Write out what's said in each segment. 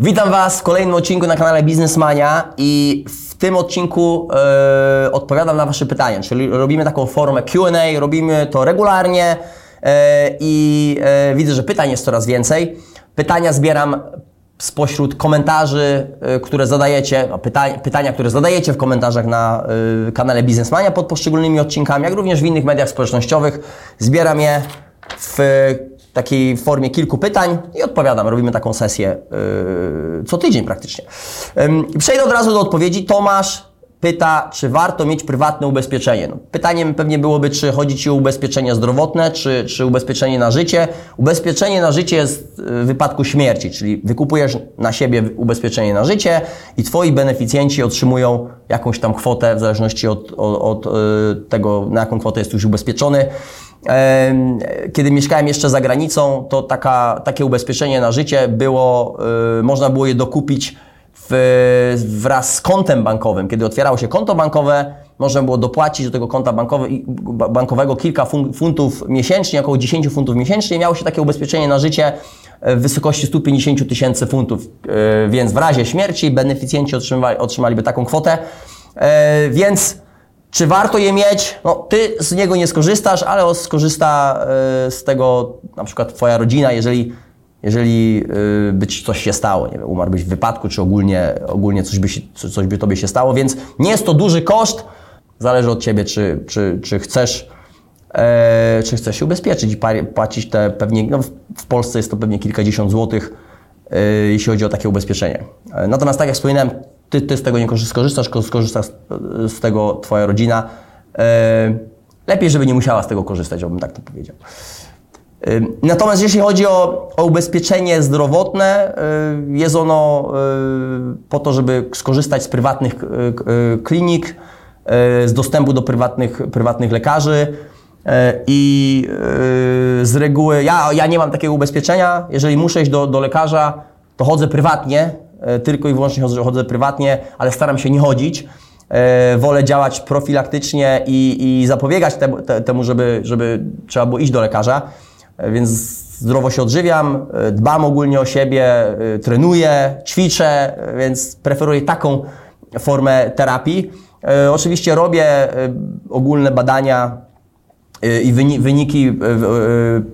Witam Was w kolejnym odcinku na kanale Biznesmania i w tym odcinku e, odpowiadam na Wasze pytania, czyli robimy taką formę Q&A, robimy to regularnie e, i e, widzę, że pytań jest coraz więcej. Pytania zbieram spośród komentarzy, które zadajecie, no, pytania, które zadajecie w komentarzach na kanale Biznesmania pod poszczególnymi odcinkami, jak również w innych mediach społecznościowych. Zbieram je w takiej formie kilku pytań i odpowiadam. Robimy taką sesję yy, co tydzień praktycznie. Yy, przejdę od razu do odpowiedzi. Tomasz pyta, czy warto mieć prywatne ubezpieczenie. No, pytaniem pewnie byłoby, czy chodzi Ci o ubezpieczenie zdrowotne, czy, czy ubezpieczenie na życie. Ubezpieczenie na życie jest w wypadku śmierci, czyli wykupujesz na siebie ubezpieczenie na życie i Twoi beneficjenci otrzymują jakąś tam kwotę w zależności od, od, od yy, tego, na jaką kwotę jesteś ubezpieczony. Kiedy mieszkałem jeszcze za granicą, to taka, takie ubezpieczenie na życie było, y, można było je dokupić w, wraz z kontem bankowym. Kiedy otwierało się konto bankowe, można było dopłacić do tego konta bankowe, bankowego kilka funtów miesięcznie, około 10 funtów miesięcznie. Miało się takie ubezpieczenie na życie w wysokości 150 tysięcy funtów, y, więc w razie śmierci beneficjenci otrzymali, otrzymaliby taką kwotę. E, więc czy warto je mieć? No, ty z niego nie skorzystasz, ale skorzysta y, z tego na przykład twoja rodzina, jeżeli, jeżeli y, by ci coś się stało, nie wiem, umarłbyś w wypadku, czy ogólnie, ogólnie coś, by się, coś by tobie się stało, więc nie jest to duży koszt, zależy od ciebie, czy, czy, czy chcesz e, czy chcesz się ubezpieczyć i płacić te pewnie, no w Polsce jest to pewnie kilkadziesiąt złotych, e, jeśli chodzi o takie ubezpieczenie. E, natomiast tak jak wspominałem, ty, ty z tego nie skorzystasz, skorzysta z tego twoja rodzina. E, lepiej, żeby nie musiała z tego korzystać, bym tak to powiedział. E, natomiast jeśli chodzi o, o ubezpieczenie zdrowotne, e, jest ono po to, żeby skorzystać z prywatnych klinik, z dostępu do prywatnych, prywatnych lekarzy. I z reguły, ja, ja nie mam takiego ubezpieczenia. Jeżeli muszę iść do, do lekarza, to chodzę prywatnie, tylko i wyłącznie chodzę prywatnie, ale staram się nie chodzić. E, wolę działać profilaktycznie i, i zapobiegać temu, żeby, żeby trzeba było iść do lekarza. E, więc zdrowo się odżywiam, dbam ogólnie o siebie, trenuję, ćwiczę, więc preferuję taką formę terapii. Oczywiście robię ogólne badania i wyniki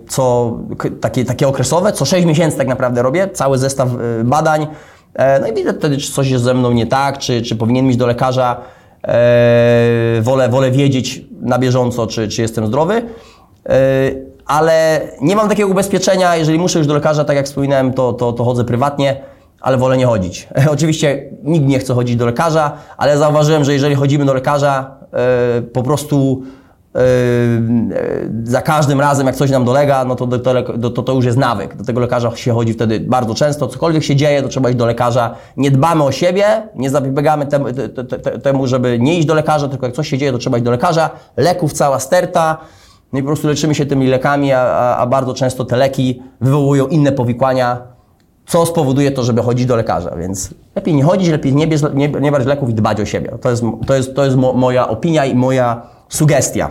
co, takie, takie okresowe, co 6 miesięcy tak naprawdę robię, cały zestaw badań, E, no i widzę wtedy, czy coś jest ze mną nie tak, czy, czy powinien iść do lekarza. E, wolę, wolę wiedzieć na bieżąco, czy, czy jestem zdrowy. E, ale nie mam takiego ubezpieczenia, jeżeli muszę już do lekarza, tak jak wspominałem, to, to, to chodzę prywatnie, ale wolę nie chodzić. Oczywiście nikt nie chce chodzić do lekarza, ale zauważyłem, że jeżeli chodzimy do lekarza, po prostu Yy, za każdym razem, jak coś nam dolega, no to, to, to, to już jest nawyk. Do tego lekarza się chodzi wtedy bardzo często. Cokolwiek się dzieje, to trzeba iść do lekarza. Nie dbamy o siebie, nie zabiegamy temu, temu, żeby nie iść do lekarza, tylko jak coś się dzieje, to trzeba iść do lekarza. Leków cała sterta. No i po prostu leczymy się tymi lekami, a, a bardzo często te leki wywołują inne powikłania, co spowoduje to, żeby chodzić do lekarza. Więc lepiej nie chodzić, lepiej nie, bierz, nie, nie brać leków i dbać o siebie. To jest, to jest, to jest mo, moja opinia i moja sugestia.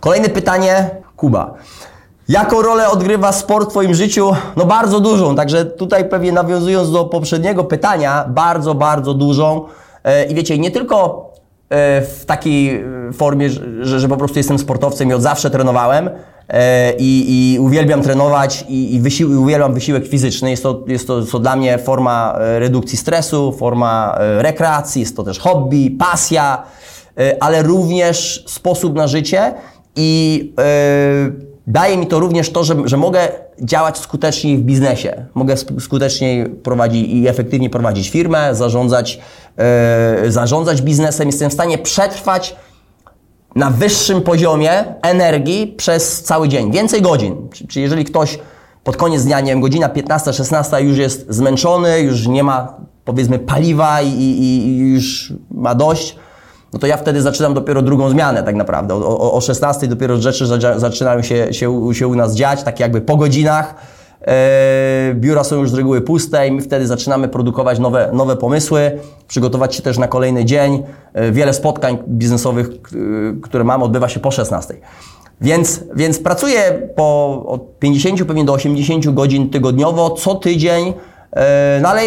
Kolejne pytanie, Kuba. Jaką rolę odgrywa sport w Twoim życiu? No bardzo dużą, także tutaj pewnie nawiązując do poprzedniego pytania, bardzo, bardzo dużą. E, I wiecie, nie tylko e, w takiej e, formie, że, że po prostu jestem sportowcem i od zawsze trenowałem i, i uwielbiam trenować i, i wysił, uwielbiam wysiłek fizyczny. Jest to, jest to, to dla mnie forma redukcji stresu, forma rekreacji, jest to też hobby, pasja, ale również sposób na życie i yy, daje mi to również to, że, że mogę działać skuteczniej w biznesie. Mogę skuteczniej prowadzić i efektywnie prowadzić firmę, zarządzać, yy, zarządzać biznesem. Jestem w stanie przetrwać na wyższym poziomie energii przez cały dzień. Więcej godzin. Czyli jeżeli ktoś pod koniec dnia, nie wiem, godzina 15, 16 już jest zmęczony, już nie ma powiedzmy paliwa i, i, i już ma dość, no to ja wtedy zaczynam dopiero drugą zmianę tak naprawdę. O, o, o 16 dopiero rzeczy zaczynają się, się, się u nas dziać, tak jakby po godzinach. E, biura są już z reguły puste i my wtedy zaczynamy produkować nowe, nowe pomysły, przygotować się też na kolejny dzień. E, wiele spotkań biznesowych, które mam, odbywa się po 16. Więc, więc pracuję po od 50 pewnie do 80 godzin tygodniowo, co tydzień no ale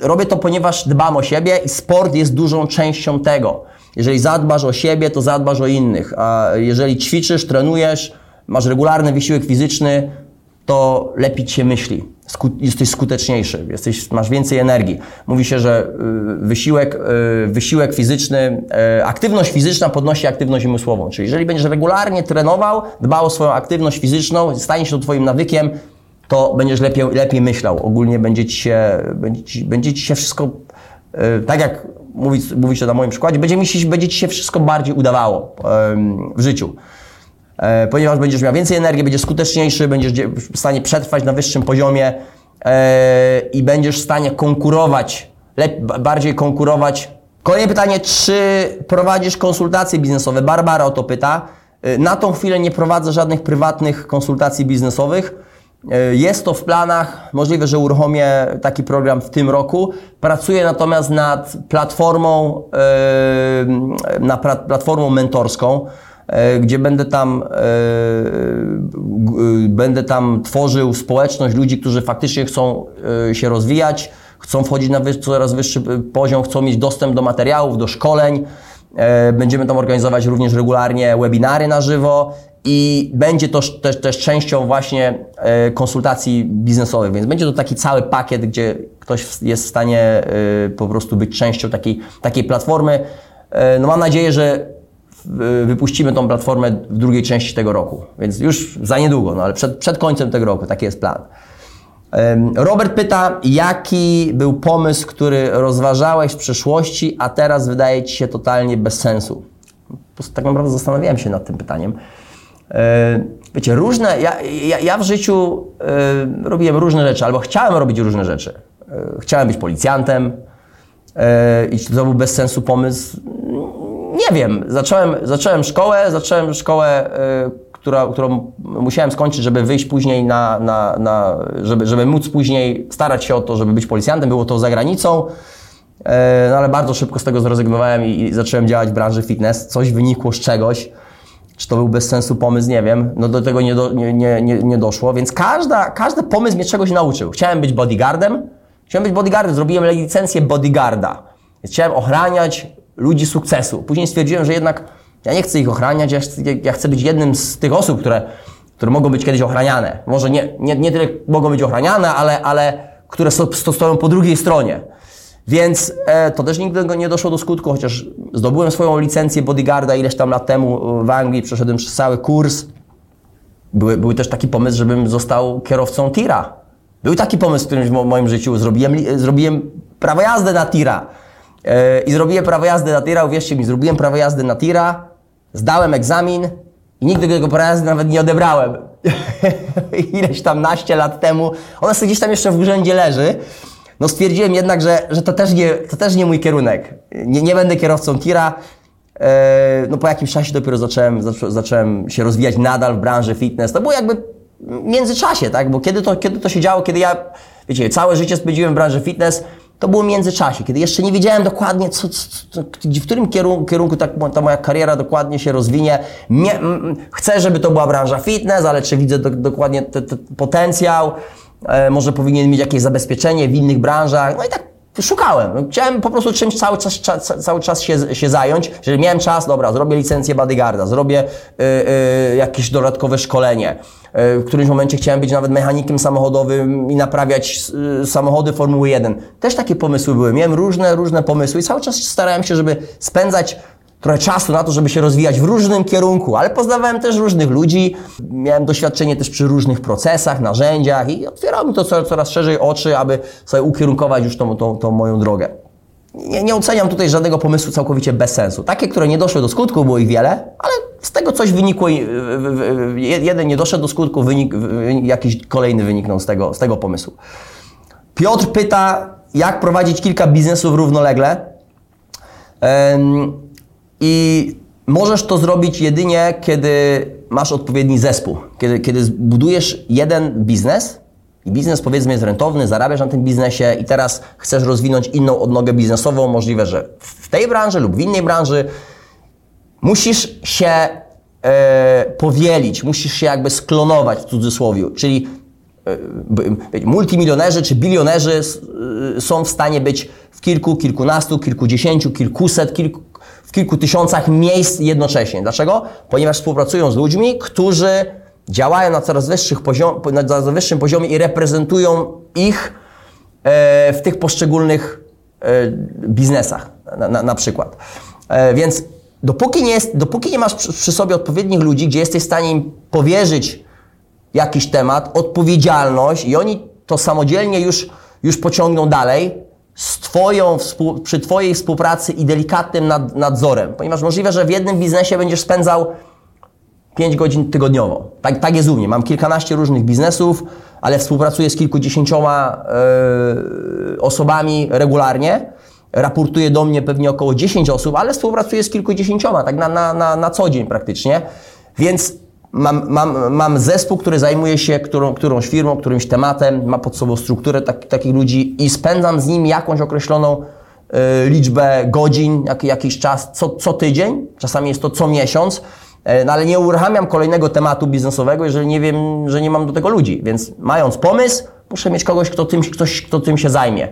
robię to, ponieważ dbam o siebie i sport jest dużą częścią tego. Jeżeli zadbasz o siebie, to zadbasz o innych. A jeżeli ćwiczysz, trenujesz, masz regularny wysiłek fizyczny, to lepiej się myśli. Sku jesteś skuteczniejszy, jesteś, masz więcej energii. Mówi się, że y, wysiłek, y, wysiłek fizyczny, y, aktywność fizyczna podnosi aktywność umysłową. Czyli jeżeli będziesz regularnie trenował, dbał o swoją aktywność fizyczną, stanie się to twoim nawykiem, to będziesz lepiej, lepiej myślał. Ogólnie będzie ci się, będzie ci, będzie ci się wszystko, tak jak mówi, mówi się na moim przykładzie, będzie, mi się, będzie ci się wszystko bardziej udawało w życiu. E, ponieważ będziesz miał więcej energii, będziesz skuteczniejszy, będziesz w stanie przetrwać na wyższym poziomie e, i będziesz w stanie konkurować, bardziej konkurować. Kolejne pytanie, czy prowadzisz konsultacje biznesowe? Barbara o to pyta. E, na tą chwilę nie prowadzę żadnych prywatnych konsultacji biznesowych. Jest to w planach, możliwe, że uruchomię taki program w tym roku. Pracuję natomiast nad platformą, nad platformą mentorską. E, gdzie będę tam, e, będę tam tworzył społeczność ludzi, którzy faktycznie chcą e, się rozwijać, chcą wchodzić na coraz wyższy poziom, chcą mieć dostęp do materiałów, do szkoleń. Będziemy tam organizować również regularnie webinary na żywo i będzie to też, też częścią właśnie konsultacji biznesowych, więc będzie to taki cały pakiet, gdzie ktoś jest w stanie po prostu być częścią takiej, takiej platformy. No mam nadzieję, że wypuścimy tą platformę w drugiej części tego roku, więc już za niedługo, no ale przed, przed końcem tego roku, taki jest plan. Robert pyta, jaki był pomysł, który rozważałeś w przeszłości, a teraz wydaje Ci się totalnie bez sensu? Tak naprawdę zastanawiałem się nad tym pytaniem. Wiecie, różne, ja, ja, ja w życiu robiłem różne rzeczy, albo chciałem robić różne rzeczy. Chciałem być policjantem i to był bez sensu pomysł? nie wiem, zacząłem, zacząłem szkołę, zacząłem szkołę, która, którą musiałem skończyć, żeby wyjść później na, na, na żeby, żeby móc później starać się o to, żeby być policjantem. Było to za granicą, no ale bardzo szybko z tego zrezygnowałem i, i zacząłem działać w branży fitness. Coś wynikło z czegoś. Czy to był bez sensu pomysł, nie wiem. No do tego nie, do, nie, nie, nie, doszło, więc każda, każdy pomysł mnie czegoś nauczył. Chciałem być bodyguardem, chciałem być bodyguardem, zrobiłem licencję bodyguarda. Chciałem ochraniać ludzi sukcesu. Później stwierdziłem, że jednak ja nie chcę ich ochraniać, ja chcę, ja chcę być jednym z tych osób, które, które mogą być kiedyś ochraniane. Może nie, nie, nie tyle mogą być ochraniane, ale, ale które stoją po drugiej stronie. Więc e, to też nigdy nie doszło do skutku, chociaż zdobyłem swoją licencję bodyguarda ileś tam lat temu w Anglii, przeszedłem przez cały kurs. Były, były też taki pomysł, żebym został kierowcą tira. Był taki pomysł, który w moim życiu zrobiłem, zrobiłem prawo jazdy na tira. E, I zrobiłem prawo jazdy na tira, uwierzcie mi, zrobiłem prawo jazdy na tira, zdałem egzamin i nigdy tego prawa jazdy nawet nie odebrałem. Ileś tam naście lat temu. Ona sobie gdzieś tam jeszcze w urzędzie leży. No stwierdziłem jednak, że, że to, też nie, to też nie mój kierunek. Nie, nie będę kierowcą tira. E, no po jakimś czasie dopiero zacząłem, zacząłem się rozwijać nadal w branży fitness. To było jakby w międzyczasie, tak? Bo kiedy to, kiedy to się działo, kiedy ja, wiecie, całe życie spędziłem w branży fitness, to było w międzyczasie, kiedy jeszcze nie wiedziałem dokładnie, co, co, co, w którym kierunku, kierunku ta, ta, moja kariera dokładnie się rozwinie. Nie, chcę, żeby to była branża fitness, ale czy widzę do, dokładnie ten potencjał, może powinien mieć jakieś zabezpieczenie w innych branżach. No i tak szukałem. Chciałem po prostu czymś cały czas, cały czas się, się zająć. Jeżeli miałem czas, dobra, zrobię licencję bodyguarda, zrobię y, y, jakieś dodatkowe szkolenie. Y, w którymś momencie chciałem być nawet mechanikiem samochodowym i naprawiać y, samochody Formuły 1. Też takie pomysły były. Miałem różne, różne pomysły i cały czas starałem się, żeby spędzać trochę czasu na to, żeby się rozwijać w różnym kierunku, ale poznawałem też różnych ludzi, miałem doświadczenie też przy różnych procesach, narzędziach i otwierało mi to coraz szerzej oczy, aby sobie ukierunkować już tą, tą, tą moją drogę. Nie, nie oceniam tutaj żadnego pomysłu całkowicie bez sensu. Takie, które nie doszły do skutku, było ich wiele, ale z tego coś wynikło, jeden nie doszedł do skutku, wynik, jakiś kolejny wyniknął z tego, z tego pomysłu. Piotr pyta, jak prowadzić kilka biznesów równolegle. I możesz to zrobić jedynie, kiedy masz odpowiedni zespół. Kiedy, kiedy budujesz jeden biznes, i biznes powiedzmy jest rentowny, zarabiasz na tym biznesie i teraz chcesz rozwinąć inną odnogę biznesową, możliwe, że w tej branży lub w innej branży, musisz się e, powielić, musisz się jakby sklonować w cudzysłowie, czyli e, multimilionerzy czy bilionerzy e, są w stanie być w kilku, kilkunastu, kilkudziesięciu, kilkuset, kilku, w kilku tysiącach miejsc jednocześnie. Dlaczego? Ponieważ współpracują z ludźmi, którzy działają na coraz, wyższych poziom, na coraz wyższym poziomie i reprezentują ich e, w tych poszczególnych biznesach, na, na, na przykład. Więc dopóki nie, jest, dopóki nie masz przy, przy sobie odpowiednich ludzi, gdzie jesteś w stanie im powierzyć jakiś temat, odpowiedzialność i oni to samodzielnie już, już pociągną dalej z twoją, przy Twojej współpracy i delikatnym nad, nadzorem. Ponieważ możliwe, że w jednym biznesie będziesz spędzał 5 godzin tygodniowo. Tak, tak jest u mnie. Mam kilkanaście różnych biznesów, ale współpracuję z kilkudziesięcioma yy, osobami regularnie. Raportuje do mnie pewnie około 10 osób, ale współpracuję z kilkudziesięcioma, tak na, na, na, na co dzień praktycznie. Więc Mam, mam, mam zespół, który zajmuje się którą, którąś firmą, którymś tematem, ma pod sobą strukturę tak, takich ludzi i spędzam z nim jakąś określoną y, liczbę godzin, jak, jakiś czas, co, co tydzień, czasami jest to co miesiąc, y, no ale nie uruchamiam kolejnego tematu biznesowego, jeżeli nie wiem, że nie mam do tego ludzi. Więc mając pomysł, muszę mieć kogoś, kto tym, ktoś, kto tym się zajmie.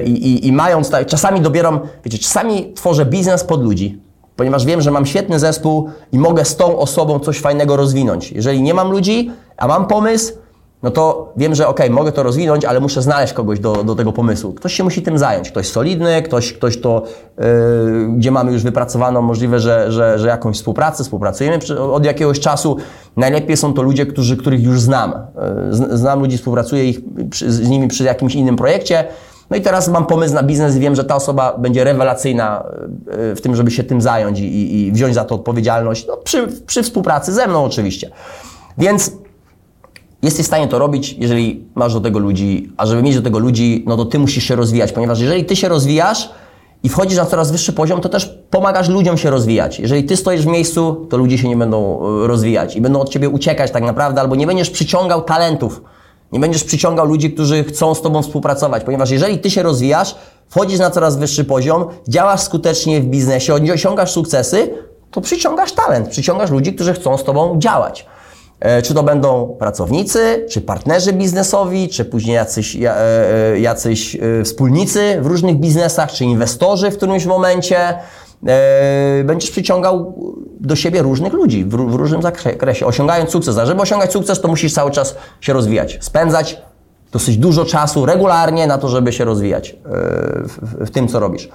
Y, i, I mając, tak, czasami dobieram, wiecie, czasami tworzę biznes pod ludzi ponieważ wiem, że mam świetny zespół i mogę z tą osobą coś fajnego rozwinąć. Jeżeli nie mam ludzi, a mam pomysł, no to wiem, że ok, mogę to rozwinąć, ale muszę znaleźć kogoś do, do tego pomysłu. Ktoś się musi tym zająć. Ktoś solidny, ktoś, ktoś to, yy, gdzie mamy już wypracowaną możliwe, że, że, że jakąś współpracę, współpracujemy przy, od jakiegoś czasu. Najlepiej są to ludzie, którzy, których już znam. Yy, znam ludzi, współpracuję ich, przy, z nimi przy jakimś innym projekcie no i teraz mam pomysł na biznes i wiem, że ta osoba będzie rewelacyjna e, w tym, żeby się tym zająć i, i, wziąć za to odpowiedzialność, no, przy, przy współpracy ze mną oczywiście. Więc jesteś w stanie to robić, jeżeli masz do tego ludzi, a żeby mieć do tego ludzi, no to ty musisz się rozwijać, ponieważ jeżeli ty się rozwijasz i wchodzisz na coraz wyższy poziom, to też pomagasz ludziom się rozwijać. Jeżeli ty stoisz w miejscu, to ludzie się nie będą e, rozwijać i będą od ciebie uciekać tak naprawdę, albo nie będziesz przyciągał talentów nie będziesz przyciągał ludzi, którzy chcą z Tobą współpracować, ponieważ jeżeli Ty się rozwijasz, wchodzisz na coraz wyższy poziom, działasz skutecznie w biznesie, osiągasz sukcesy, to przyciągasz talent, przyciągasz ludzi, którzy chcą z Tobą działać. E, czy to będą pracownicy, czy partnerzy biznesowi, czy później jacyś, e, e, jacyś wspólnicy w różnych biznesach, czy inwestorzy w którymś momencie, będziesz przyciągał do siebie różnych ludzi w, w różnym zakresie, osiągając sukces. A żeby osiągać sukces, to musisz cały czas się rozwijać, spędzać dosyć dużo czasu regularnie na to, żeby się rozwijać e, w, w tym, co robisz.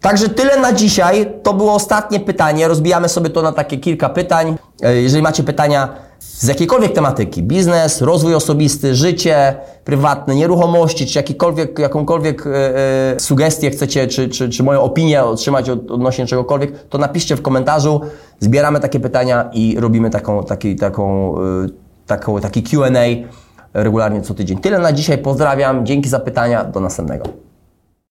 Także tyle na dzisiaj. To było ostatnie pytanie. Rozbijamy sobie to na takie kilka pytań. E, jeżeli macie pytania z jakiejkolwiek tematyki, biznes, rozwój osobisty, życie prywatne, nieruchomości, czy jakikolwiek, jakąkolwiek e, e, sugestię chcecie, czy, czy, czy moją opinię otrzymać od, odnośnie czegokolwiek, to napiszcie w komentarzu. Zbieramy takie pytania i robimy taką, taki, taką, e, taką, taki Q&A regularnie co tydzień. Tyle na dzisiaj. Pozdrawiam. Dzięki za pytania. Do następnego.